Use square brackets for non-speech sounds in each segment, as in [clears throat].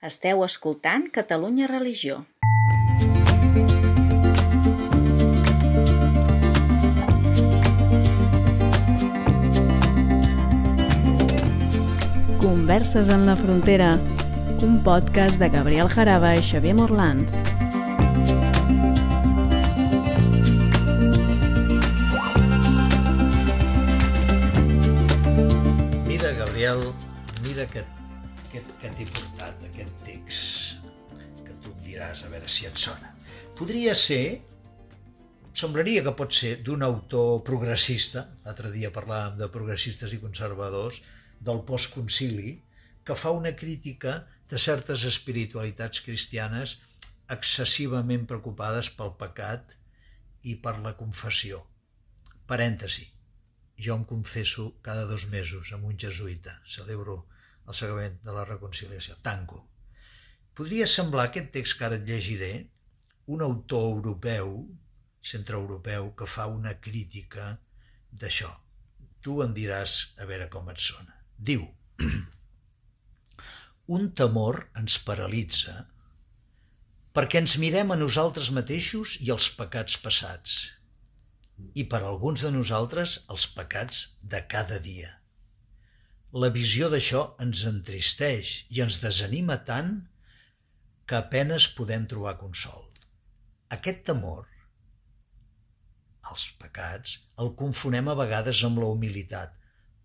Esteu escoltant Catalunya Religió. Converses en la frontera, un podcast de Gabriel Jaraba i Xavier Morlans. Mira, Gabriel, mira que, que, que portat aquest text que tu em diràs a veure si et sona. Podria ser, semblaria que pot ser d'un autor progressista, l'altre dia parlàvem de progressistes i conservadors, del postconcili, que fa una crítica de certes espiritualitats cristianes excessivament preocupades pel pecat i per la confessió. Parèntesi, jo em confesso cada dos mesos amb un jesuïta, celebro el sagrament de la reconciliació, tanco. Podria semblar aquest text que ara et llegiré un autor europeu, centreeuropeu, que fa una crítica d'això. Tu em diràs a veure com et sona. Diu, [clears throat] un temor ens paralitza perquè ens mirem a nosaltres mateixos i els pecats passats, i per alguns de nosaltres els pecats de cada dia. La visió d'això ens entristeix i ens desanima tant que apenes podem trobar consol. Aquest temor als pecats el confonem a vegades amb la humilitat,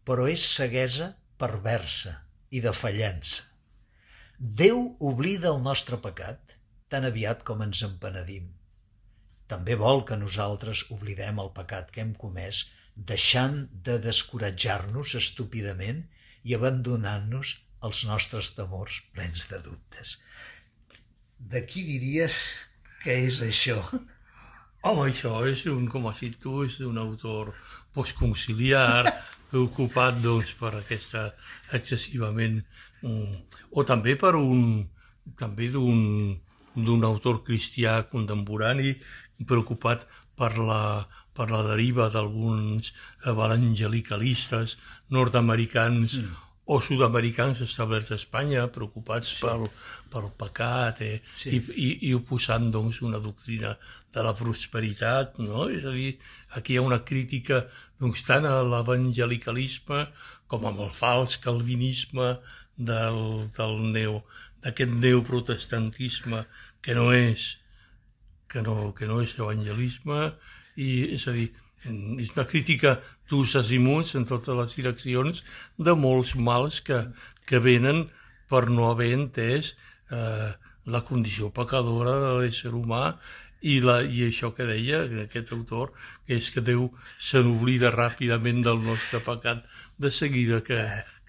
però és ceguesa perversa i de fallença. Déu oblida el nostre pecat tan aviat com ens en penedim. També vol que nosaltres oblidem el pecat que hem comès deixant de descoratjar-nos estúpidament i abandonant-nos als nostres temors plens de dubtes. De qui diries que és això? Home, això és un, com has dit tu, és un autor postconciliar, preocupat doncs, per aquesta excessivament... Mm, o també per un... també d'un d'un autor cristià contemporani preocupat per la, per la deriva d'alguns evangelicalistes nord-americans mm o sud-americans establerts a Espanya, preocupats sí. pel, pel pecat eh? sí. i, i, i oposant doncs, una doctrina de la prosperitat. No? És a dir, aquí hi ha una crítica doncs, tant a l'evangelicalisme com amb el fals calvinisme del, del neo, d'aquest neoprotestantisme que no és que no, que no és evangelisme i és a dir, és una crítica d'ús azimuts en totes les direccions de molts mals que, que venen per no haver entès eh, la condició pecadora de l'ésser humà i, la, i això que deia aquest autor, que és que Déu se n'oblida ràpidament del nostre pecat de seguida que,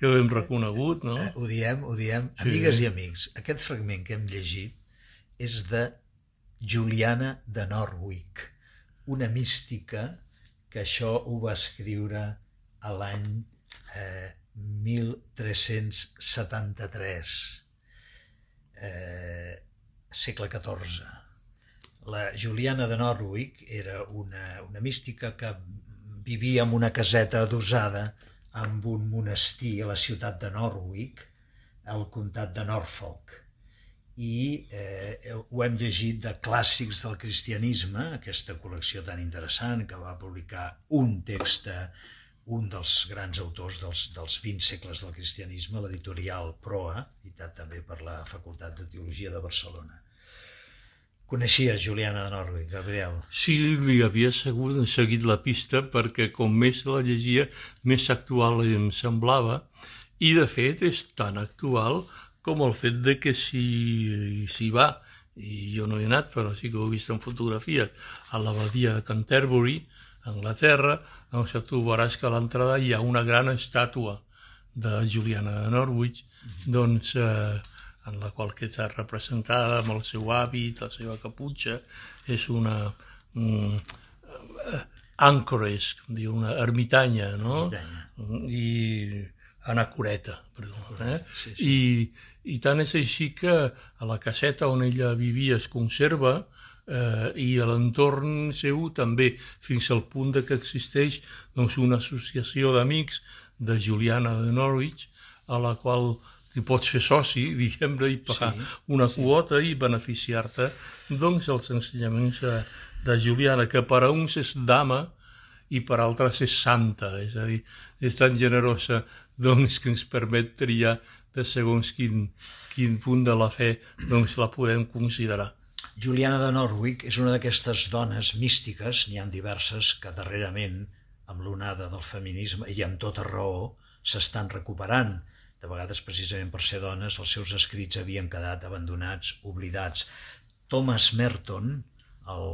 que ho hem reconegut, no? Eh, ho diem, ho diem. Sí. Amigues i amics, aquest fragment que hem llegit és de Juliana de Norwich, una mística que això ho va escriure a l'any eh, 1373, eh, segle XIV. La Juliana de Norwich era una, una mística que vivia en una caseta adosada amb un monestir a la ciutat de Norwich, al comtat de Norfolk i eh, ho hem llegit de clàssics del cristianisme, aquesta col·lecció tan interessant que va publicar un text un dels grans autors dels, dels 20 segles del cristianisme, l'editorial Proa, editat també per la Facultat de Teologia de Barcelona. Coneixies Juliana de Norwich, Gabriel? Sí, li havia segut, seguit la pista perquè com més la llegia, més actual em semblava i de fet és tan actual com el fet de que si s'hi va, i jo no he anat, però sí que ho he vist en fotografies, a l'abadia de Canterbury, a Anglaterra, doncs tu veuràs que a l'entrada hi ha una gran estàtua de Juliana de Norwich, doncs, eh, en la qual que està representada amb el seu hàbit, la seva caputxa, és una mm, eh, anchoress, diu, una ermitanya, no? Ermitanya. I anacoreta, perdó. Eh? Sí, sí. I, i tant és així que a la caseta on ella vivia es conserva eh, i a l'entorn seu també, fins al punt de que existeix doncs, una associació d'amics de Juliana de Norwich, a la qual tu pots fer soci, [laughs] diguem-ne, i pagar sí, una sí. quota i beneficiar-te doncs dels ensenyaments de, de Juliana, que per a uns és dama i per a altres és santa, és a dir, és tan generosa doncs que ens permet triar de segons quin, quin punt de la fe doncs la podem considerar. Juliana de Norwich és una d'aquestes dones místiques, n'hi han diverses que darrerament, amb l'onada del feminisme i amb tota raó, s'estan recuperant. De vegades, precisament per ser dones, els seus escrits havien quedat abandonats, oblidats. Thomas Merton, el,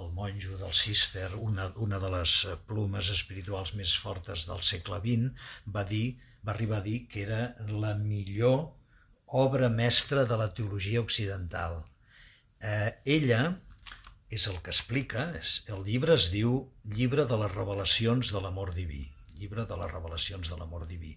el monjo del Cister, una, una de les plumes espirituals més fortes del segle XX, va dir va arribar a dir que era la millor obra mestra de la teologia occidental. Eh, ella és el que explica, és, el llibre es diu Llibre de les revelacions de l'amor diví, llibre de les revelacions de l'amor diví.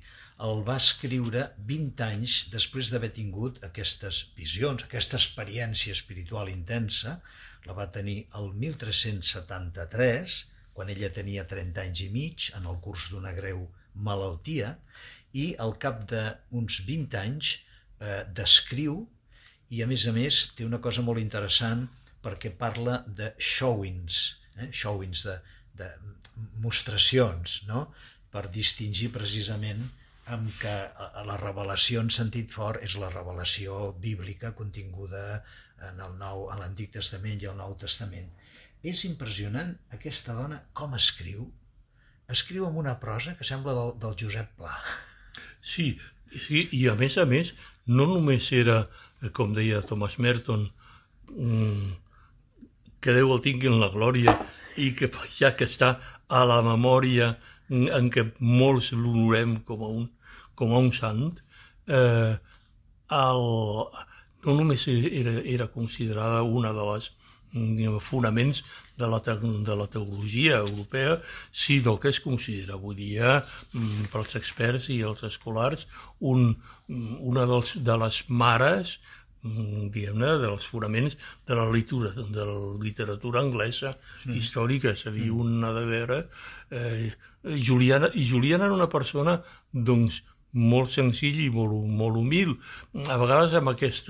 El va escriure 20 anys després d'haver tingut aquestes visions, aquesta experiència espiritual intensa, la va tenir el 1373, quan ella tenia 30 anys i mig, en el curs d'una greu malaltia, i al cap d'uns 20 anys eh, descriu i a més a més té una cosa molt interessant perquè parla de showings, eh? showings de, de mostracions, no? per distingir precisament amb que la revelació en sentit fort és la revelació bíblica continguda en el nou, en l'Antic Testament i el Nou Testament. És impressionant aquesta dona com escriu. Escriu amb una prosa que sembla del, del Josep Pla. Sí, sí, i a més a més no només era com deia Thomas Merton, mm, que Déu el tingui en la glòria i que ja que està a la memòria en què molts l'honorem com, a un, com a un sant, eh, el, no només era, era considerada una de les fonaments de la, de la teologia europea, sinó que es considera avui dia mm, pels experts i els escolars un, una dels, de les mares mm, diguem-ne, dels fonaments de la literatura, de la literatura anglesa mm. històrica, és a dir, mm. un de veure... Eh, Juliana, I Juliana era una persona, doncs, molt senzill i molt, molt humil, a vegades amb aquest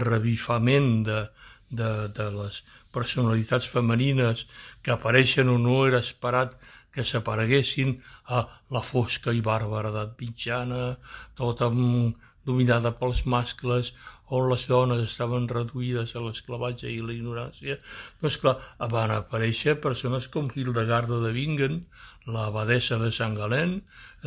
revifament de, de, de les personalitats femenines que apareixen o no era esperat que s'apareguessin a la fosca i bàrbara edat mitjana, tot amb, dominada pels mascles, on les dones estaven reduïdes a l'esclavatge i la ignorància, doncs clar, van aparèixer persones com Hildegarda de Bingen, la abadessa de Sant Galén,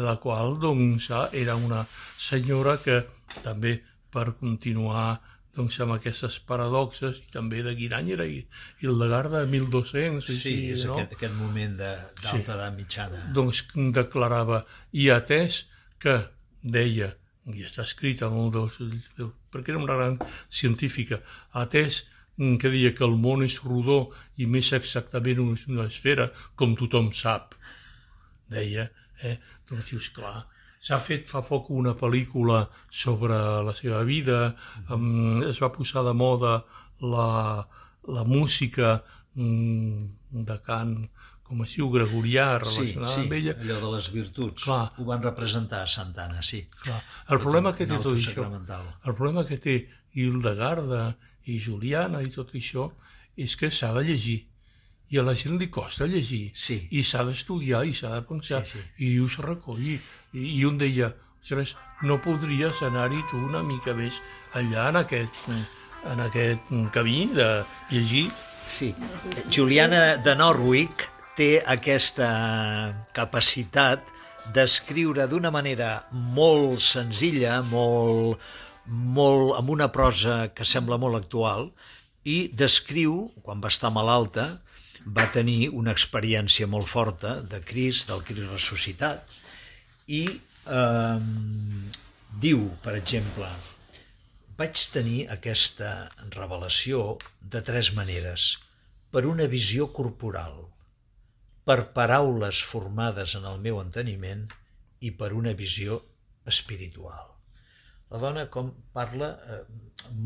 la qual doncs, era una senyora que també per continuar doncs, amb aquestes paradoxes, i també de quin any era Hildegarda, 1200, sí, així, és no? aquest, aquest moment d'alta sí. edat mitjana. Doncs declarava, i atès que deia, i està escrit en un dels, perquè era una gran científica, atès que deia que el món és rodó i més exactament una esfera, com tothom sap, deia, eh? doncs dius, clar, S'ha fet fa poc una pel·lícula sobre la seva vida, um, es va posar de moda la, la música um, de cant com es diu, gregorià, relacionada sí, sí, amb ella. allò de les virtuts. Clar. Ho van representar a Santana, sí. Clar. El problema que té tot això, el problema que té Hildegarda i Juliana i tot això, és que s'ha de llegir i a la gent li costa llegir sí. i s'ha d'estudiar i s'ha de pensar sí, sí. i dius recollir i, i un deia ostres, no podries anar-hi tu una mica més allà en aquest, en aquest camí de llegir Sí, Juliana de Norwich té aquesta capacitat d'escriure d'una manera molt senzilla, molt, molt, amb una prosa que sembla molt actual, i descriu, quan va estar malalta, va tenir una experiència molt forta de Crist, del Crist ressuscitat, i eh, diu, per exemple, vaig tenir aquesta revelació de tres maneres. Per una visió corporal, per paraules formades en el meu enteniment i per una visió espiritual. La dona com parla eh,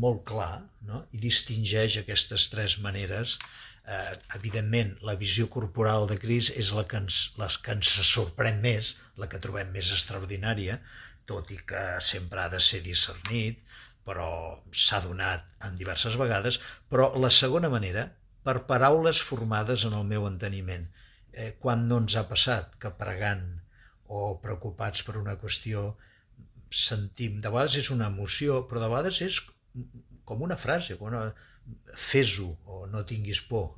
molt clar no? i distingeix aquestes tres maneres eh, evidentment, la visió corporal de Cris és la que, ens, les que ens sorprèn més, la que trobem més extraordinària, tot i que sempre ha de ser discernit, però s'ha donat en diverses vegades, però la segona manera, per paraules formades en el meu enteniment. Eh, quan no ens ha passat que pregant o preocupats per una qüestió sentim, de vegades és una emoció, però de vegades és com una frase, com una... fes-ho o no tinguis por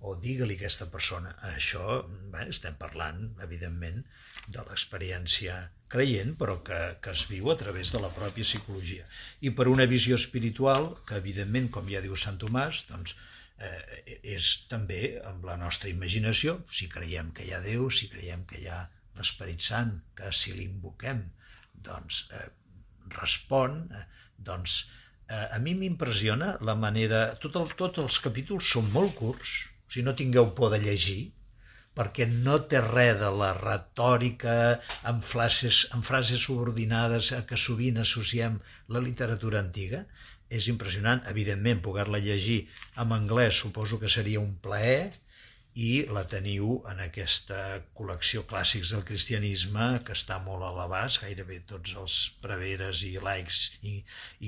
o digue-li aquesta persona. Això, bé, estem parlant, evidentment, de l'experiència creient, però que, que es viu a través de la pròpia psicologia. I per una visió espiritual, que evidentment, com ja diu Sant Tomàs, doncs, eh, és també amb la nostra imaginació, si creiem que hi ha Déu, si creiem que hi ha l'Esperit Sant, que si l'invoquem, doncs eh, respon, eh, doncs eh, a mi m'impressiona la manera... Tot el, tots els capítols són molt curts, si no tingueu por de llegir, perquè no té res de la retòrica amb frases, amb frases subordinades a que sovint associem la literatura antiga. És impressionant, evidentment, poder-la llegir en anglès suposo que seria un plaer, i la teniu en aquesta col·lecció clàssics del cristianisme que està molt a l'abast, gairebé tots els preveres i laics i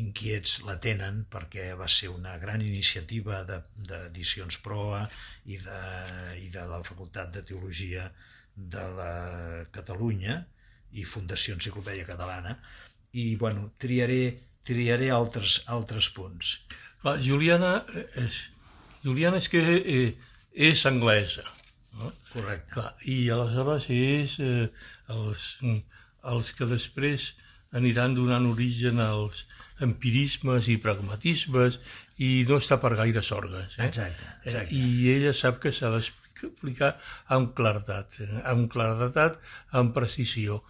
inquiets la tenen perquè va ser una gran iniciativa d'edicions de, Proa i de, i de la Facultat de Teologia de la Catalunya i Fundació Enciclopèdia Catalana i bueno, triaré, triaré altres, altres punts. Clar, Juliana és, Juliana és que eh, és anglesa. No? Correcte. Clar, I aleshores és eh, els, els que després aniran donant origen als empirismes i pragmatismes i no està per gaire sorgues. Eh? Exacte, exacte. I ella sap que s'ha d'explicar amb claretat, eh? amb claretat, amb precisió.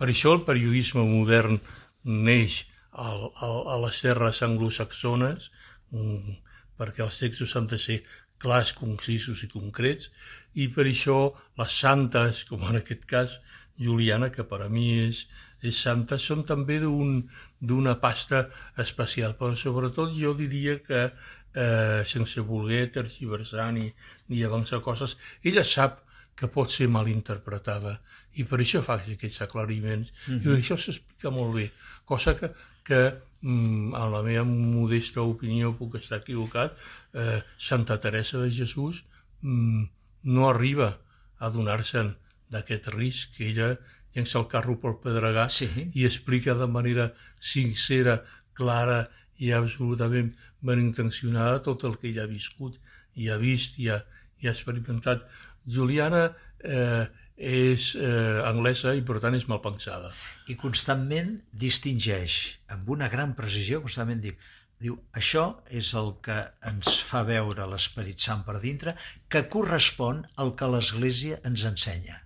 Per això el periodisme modern neix al, al, a les terres anglosaxones, mm, perquè els textos han de ser clars, concisos i concrets, i per això les santes, com en aquest cas Juliana, que per a mi és, és santa, són també d'una un, pasta especial, però sobretot jo diria que eh, sense voler tergiversar ni, ni avançar coses, ella sap que pot ser mal interpretada i per això fa aquests aclariments mm -hmm. i això s'explica molt bé, cosa que, que mm, en la meva modesta opinió puc estar equivocat, eh, Santa Teresa de Jesús mm, no arriba a donar-se'n d'aquest risc que ella llença el carro pel pedregar sí. i explica de manera sincera, clara i absolutament ben intencionada tot el que ella ha viscut i ha vist i ha, i ha experimentat. Juliana eh, és eh, anglesa i per tant és mal pensada. I constantment distingeix amb una gran precisió, constantment diu, diu això és el que ens fa veure l'Esperit Sant per dintre, que correspon al que l'Església ens ensenya.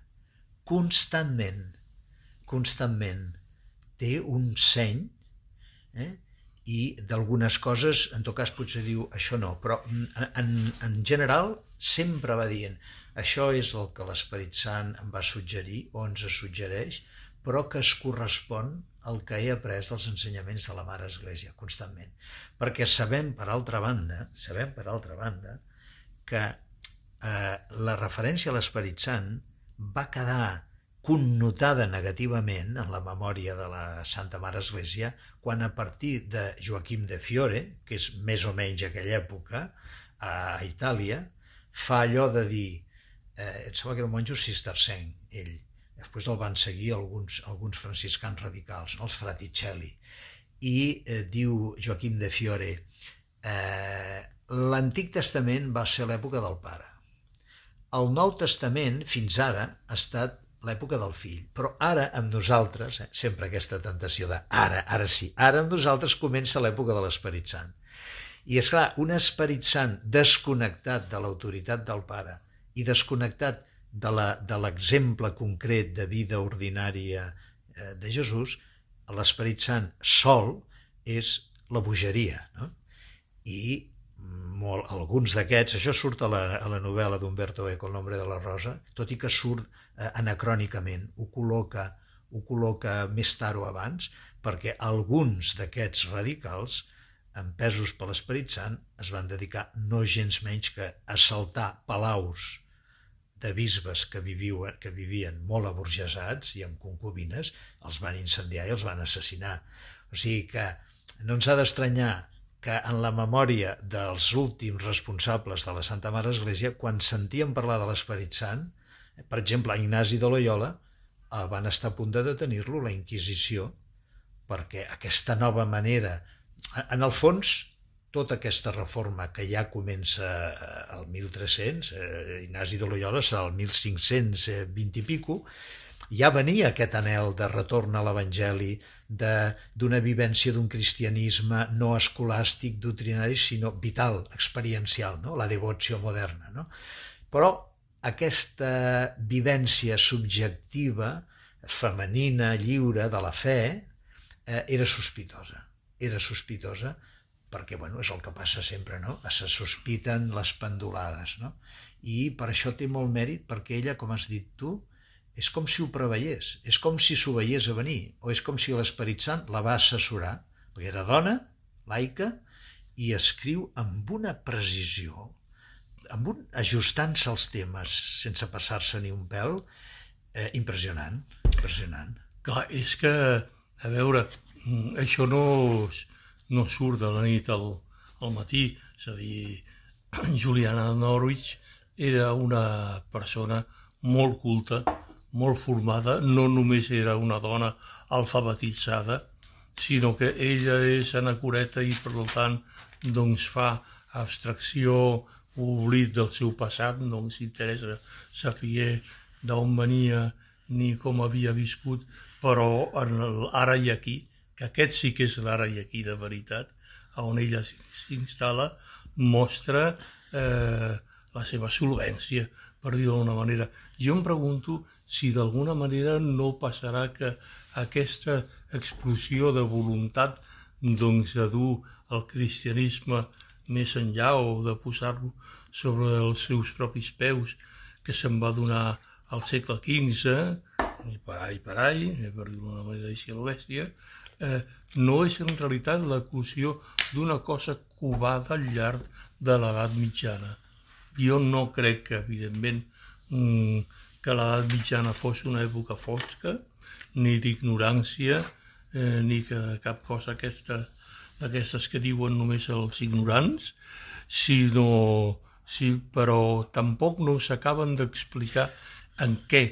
Constantment, constantment. Té un seny eh? i d'algunes coses, en tot cas potser diu això no, però en, en general sempre va dient això és el que l'Esperit Sant em va suggerir o ens suggereix, però que es correspon al que he après dels ensenyaments de la Mare Església constantment. Perquè sabem, per altra banda, sabem, per altra banda, que eh, la referència a l'Esperit Sant va quedar connotada negativament en la memòria de la Santa Mare Església quan a partir de Joaquim de Fiore, que és més o menys aquella època, a Itàlia, fa allò de dir eh, em sembla que era un monjo cistercenc, ell. Després el van seguir alguns, alguns franciscans radicals, no? els Fraticelli. I eh, diu Joaquim de Fiore, eh, l'Antic Testament va ser l'època del pare. El Nou Testament, fins ara, ha estat l'època del fill. Però ara, amb nosaltres, eh, sempre aquesta tentació de ara, ara sí, ara amb nosaltres comença l'època de l'Esperit Sant. I, és clar, un Esperit Sant desconnectat de l'autoritat del pare, i desconnectat de l'exemple concret de vida ordinària eh, de Jesús, l'Esperit Sant sol és la bogeria. No? I molt, alguns d'aquests, això surt a la, a la novel·la d'Umberto Eco, El nombre de la rosa, tot i que surt eh, anacrònicament, ho col·loca, ho col·loca més tard o abans, perquè alguns d'aquests radicals empesos per l'Esperit Sant es van dedicar no gens menys que a saltar palaus de bisbes que, vivien, que vivien molt aburgesats i amb concubines, els van incendiar i els van assassinar. O sigui que no ens ha d'estranyar que en la memòria dels últims responsables de la Santa Mare Església, quan sentíem parlar de l'Esperit Sant, per exemple, Ignasi de Loyola, van estar a punt de detenir-lo la Inquisició, perquè aquesta nova manera... En el fons, tota aquesta reforma que ja comença al 1300, eh, Ignasi de Loyola serà el 1520 i pico, ja venia aquest anel de retorn a l'Evangeli, d'una vivència d'un cristianisme no escolàstic, doctrinari, sinó vital, experiencial, no? la devoció moderna. No? Però aquesta vivència subjectiva, femenina, lliure, de la fe, eh, era sospitosa. Era sospitosa perquè bueno, és el que passa sempre, no? Se sospiten les pendulades, no? I per això té molt mèrit, perquè ella, com has dit tu, és com si ho preveiés, és com si s'ho veiés a venir, o és com si l'Esperit Sant la va assessorar, perquè era dona, laica, i escriu amb una precisió, amb un ajustant-se als temes sense passar-se ni un pèl, eh, impressionant, impressionant. Clar, és que, a veure, això no, no surt de la nit al, al matí, és a dir, [clears throat] Juliana Norwich era una persona molt culta, molt formada, no només era una dona alfabetitzada, sinó que ella és anacureta i per tant doncs fa abstracció, oblit del seu passat, no ens interessa saber d'on venia ni com havia viscut, però en el ara i aquí que aquest sí que és l'ara i aquí de veritat, on ella s'instal·la, mostra eh, la seva solvència, per dir-ho d'alguna manera. Jo em pregunto si d'alguna manera no passarà que aquesta explosió de voluntat doncs, de dur el cristianisme més enllà o de posar-lo sobre els seus propis peus que se'n va donar al segle XV, i per ahí, per dir-ho d'una manera així a la bèstia, eh, no és en realitat l'eclusió d'una cosa covada al llarg de l'edat mitjana. Jo no crec que, evidentment, mm, que l'edat mitjana fos una època fosca, ni d'ignorància, eh, ni que cap cosa aquesta d'aquestes que diuen només els ignorants, sinó, sí, però tampoc no s'acaben d'explicar en què,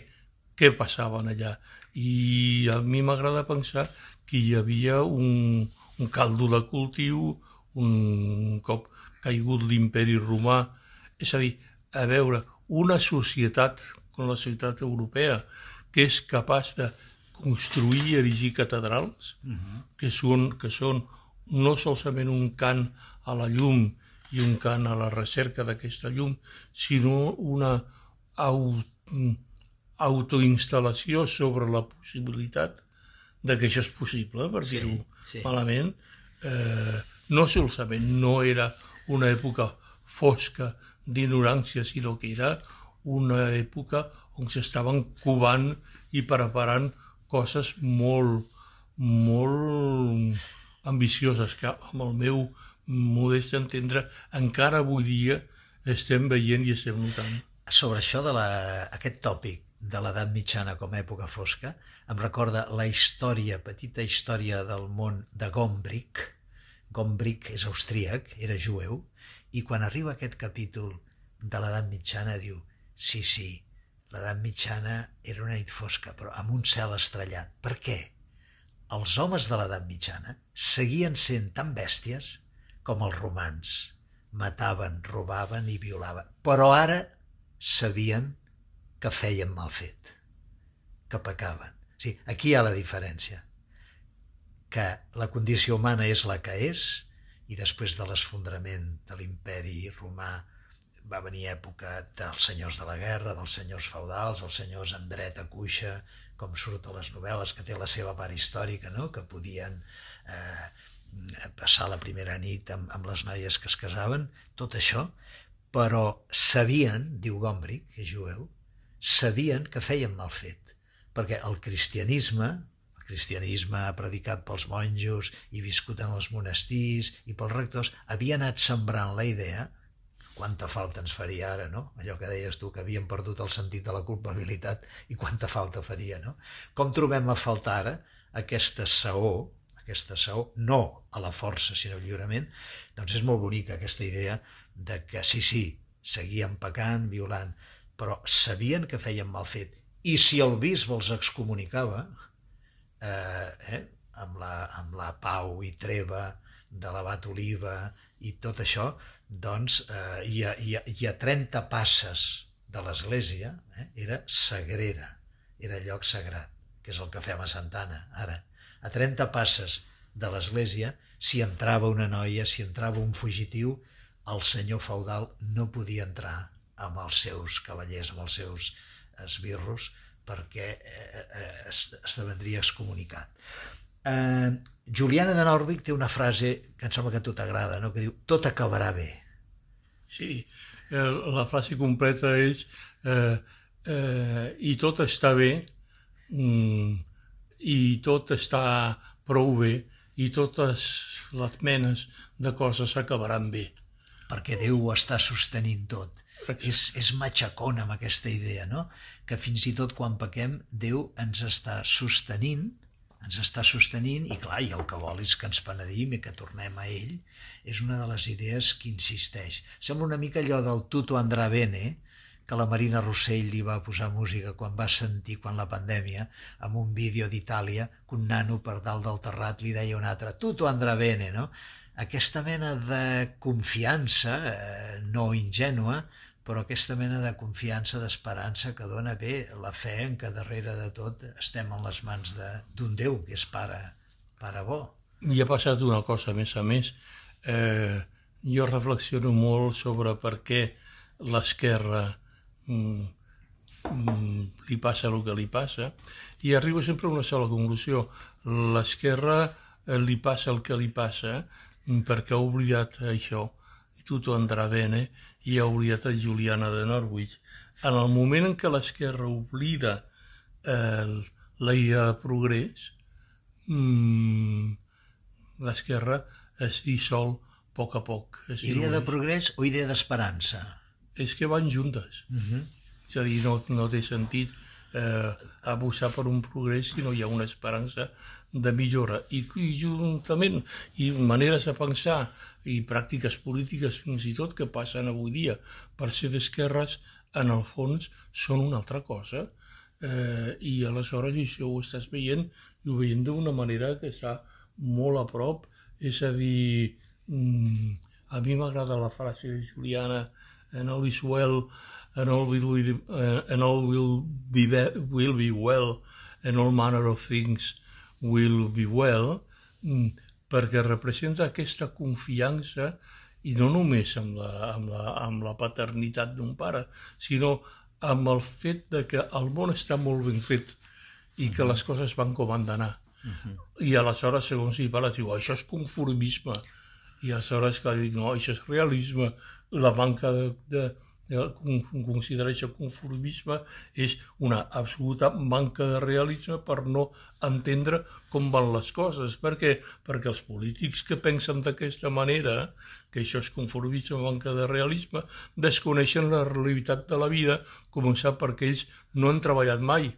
què passaven allà. I a mi m'agrada pensar que hi havia un, un caldo de cultiu un cop caigut l'imperi romà. És a dir, a veure, una societat com la societat europea que és capaç de construir i erigir catedrals, uh -huh. que, són, que són no solament un cant a la llum i un cant a la recerca d'aquesta llum, sinó una autoinstal·lació sobre la possibilitat de que això és possible, per dir-ho sí, sí. malament, eh, no solament no era una època fosca d'ignorància, sinó que era una època on s'estaven covant i preparant coses molt, molt ambicioses que amb el meu modest entendre encara avui dia estem veient i estem notant. Sobre això de la, aquest tòpic de l'edat mitjana com a època fosca, em recorda la història, petita història del món de Gombrich. Gombrich és austríac, era jueu, i quan arriba aquest capítol de l'edat mitjana diu sí, sí, l'edat mitjana era una nit fosca, però amb un cel estrellat. Per què? Els homes de l'edat mitjana seguien sent tan bèsties com els romans. Mataven, robaven i violaven. Però ara sabien que feien mal fet, que pecaven. Sí, aquí hi ha la diferència, que la condició humana és la que és i després de l'esfondrament de l'imperi romà va venir època dels senyors de la guerra, dels senyors feudals, els senyors amb dret a cuixa, com surt a les novel·les, que té la seva part històrica, no? que podien eh, passar la primera nit amb, amb les noies que es casaven, tot això, però sabien, diu Gombrich, que és jueu, sabien que feien mal fet, perquè el cristianisme, el cristianisme predicat pels monjos i viscut en els monestirs i pels rectors, havia anat sembrant la idea, quanta falta ens faria ara, no? Allò que deies tu, que havíem perdut el sentit de la culpabilitat i quanta falta faria, no? Com trobem a faltar ara aquesta saó, aquesta saó, no a la força, sinó al lliurament, doncs és molt bonica aquesta idea de que sí, sí, seguien pecant, violant, però sabien que feien mal fet. I si el bisbe els excomunicava, eh, eh, amb, la, amb la pau i treva de l'abat Oliva i tot això, doncs eh, i, a, i, a, i a 30 passes de l'església eh, era Sagrera, era lloc sagrat, que és el que fem a Santana ara. A 30 passes de l'església, si entrava una noia, si entrava un fugitiu, el senyor feudal no podia entrar amb els seus cavallers, amb els seus esbirros, perquè eh, eh, esdevendria excomunicat. Eh, Juliana de Norwich té una frase que em sembla que a tu t'agrada, no? que diu tot acabarà bé. Sí, la frase completa és eh, eh, i tot està bé mm, i tot està prou bé i totes les menes de coses acabaran bé. Perquè Déu ho està sostenint tot. És, és matxacona amb aquesta idea, no? Que fins i tot quan pequem, Déu ens està sostenint ens està sostenint i clar, i el que vol és que ens penedim i que tornem a ell, és una de les idees que insisteix. Sembla una mica allò del Tuto Andrà Bene, que la Marina Rossell li va posar música quan va sentir, quan la pandèmia, amb un vídeo d'Itàlia, que un nano per dalt del terrat li deia un altre Tuto Andrà Bene, no? Aquesta mena de confiança, eh, no ingènua, però aquesta mena de confiança, d'esperança que dona bé la fe en que darrere de tot estem en les mans d'un Déu, que és pare, pare bo. I ha passat una cosa, a més a més, eh, jo reflexiono molt sobre per què l'esquerra mm, mm, li passa el que li passa i arribo sempre a una sola conclusió. L'esquerra eh, li passa el que li passa perquè ha oblidat això tutto andrà bene i ha oblidat a Juliana de Norwich. En el moment en què l'esquerra oblida eh, la idea de progrés, mmm, l'esquerra es dissol a poc a poc. Es idea de progrés o idea d'esperança? És que van juntes. Uh -huh. És a dir, no, no té sentit eh, abusar per un progrés si no hi ha una esperança de millora. I, i juntament, i maneres de pensar i pràctiques polítiques fins i tot que passen avui dia per ser d'esquerres, en el fons són una altra cosa. Eh, I aleshores això ho estàs veient i ho veient d'una manera que està molt a prop. És a dir, mm, a mi m'agrada la frase de Juliana en all is well and all will be, uh, and all will be, will be well and all manner of things will be well mm, perquè representa aquesta confiança i no només amb la, amb la, amb la paternitat d'un pare, sinó amb el fet de que el món està molt ben fet i que les coses van com han d'anar. Uh -huh. I aleshores, segons si parles, diu, això és conformisme. I aleshores, clar, dic, no, això és realisme. La manca de, de, considerar això conformisme és una absoluta manca de realisme per no entendre com van les coses. Per què? Perquè els polítics que pensen d'aquesta manera, que això és conformisme, manca de realisme, desconeixen la realitat de la vida, començar perquè ells no han treballat mai.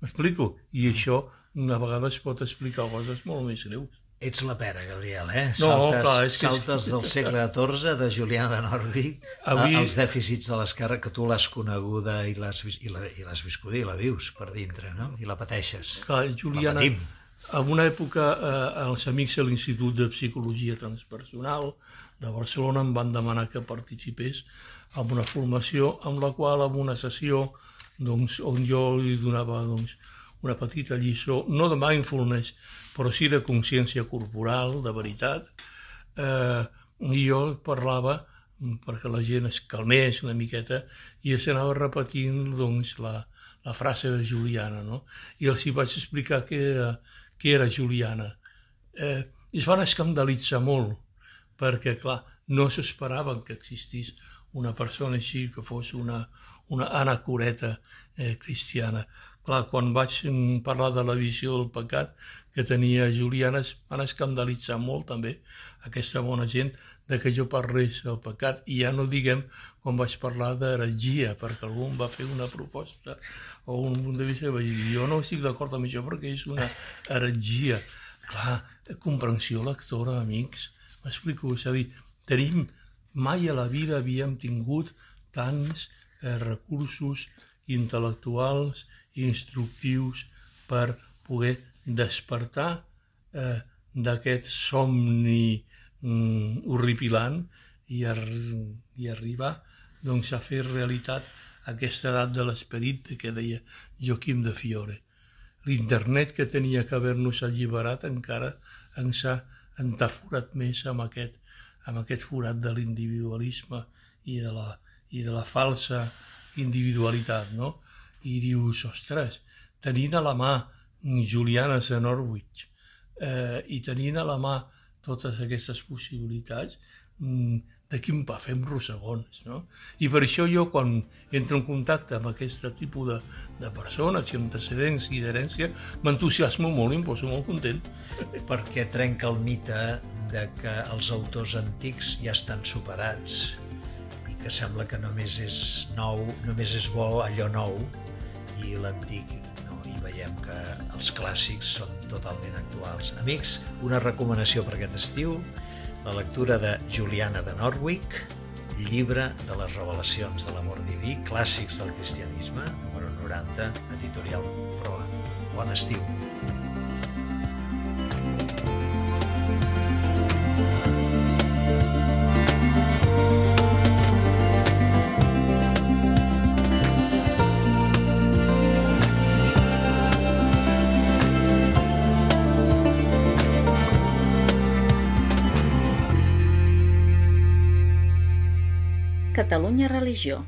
M'explico? I això a vegades pot explicar coses molt més greus. Ets la pera, Gabriel, eh? No, saltes, clar, és que... saltes del segle XIV, de Julià de Norwich, Avui... als dèficits de l'esquerra, que tu l'has coneguda i l'has i la, i viscuda i la vius per dintre, no? I la pateixes. Clar, Juliana, en una època eh, els amics de l'Institut de Psicologia Transpersonal de Barcelona em van demanar que participés en una formació amb la qual en una sessió doncs, on jo li donava doncs, una petita lliçó, no de mindfulness, però sí de consciència corporal, de veritat, eh, i jo parlava perquè la gent es calmés una miqueta i es anava repetint doncs, la, la frase de Juliana, no? I els hi vaig explicar què era, què era Juliana. Eh, I es van escandalitzar molt, perquè, clar, no s'esperaven que existís una persona així que fos una, una anacoreta eh, cristiana. Clar, quan vaig parlar de la visió del pecat que tenia Juliana, es van escandalitzar molt també aquesta bona gent de que jo parlés del pecat i ja no diguem quan vaig parlar d'heretgia, perquè algú em va fer una proposta o un punt de vista que vaig dir, jo no estic d'acord amb això perquè és una heretgia. Clar, comprensió lectora, amics, m'explico, és a dir, tenim, mai a la vida havíem tingut tants eh, recursos intel·lectuals i instructius per poder despertar eh, d'aquest somni mm, horripilant i, ar i arribar doncs, a fer realitat aquesta edat de l'esperit que deia Joaquim de Fiore. L'internet que tenia que haver-nos alliberat encara ens ha entaforat més amb aquest, amb aquest forat de l'individualisme i, de la, i de la falsa individualitat, no? I dius, ostres, tenint a la mà Juliana de Norwich eh, i tenint a la mà totes aquestes possibilitats, mm, de quin pa fem rossegons, no? I per això jo, quan entro en contacte amb aquest tipus de, de persones i antecedents i d'herència, m'entusiasmo molt i em poso molt content. Perquè trenca el mite de que els autors antics ja estan superats i que sembla que només és nou, només és bo allò nou i l'antic no, i veiem que els clàssics són totalment actuals. Amics, una recomanació per aquest estiu, la lectura de Juliana de Norwich, llibre de les revelacions de l'amor diví, clàssics del cristianisme, número 90, editorial Proa. Bon estiu! Religió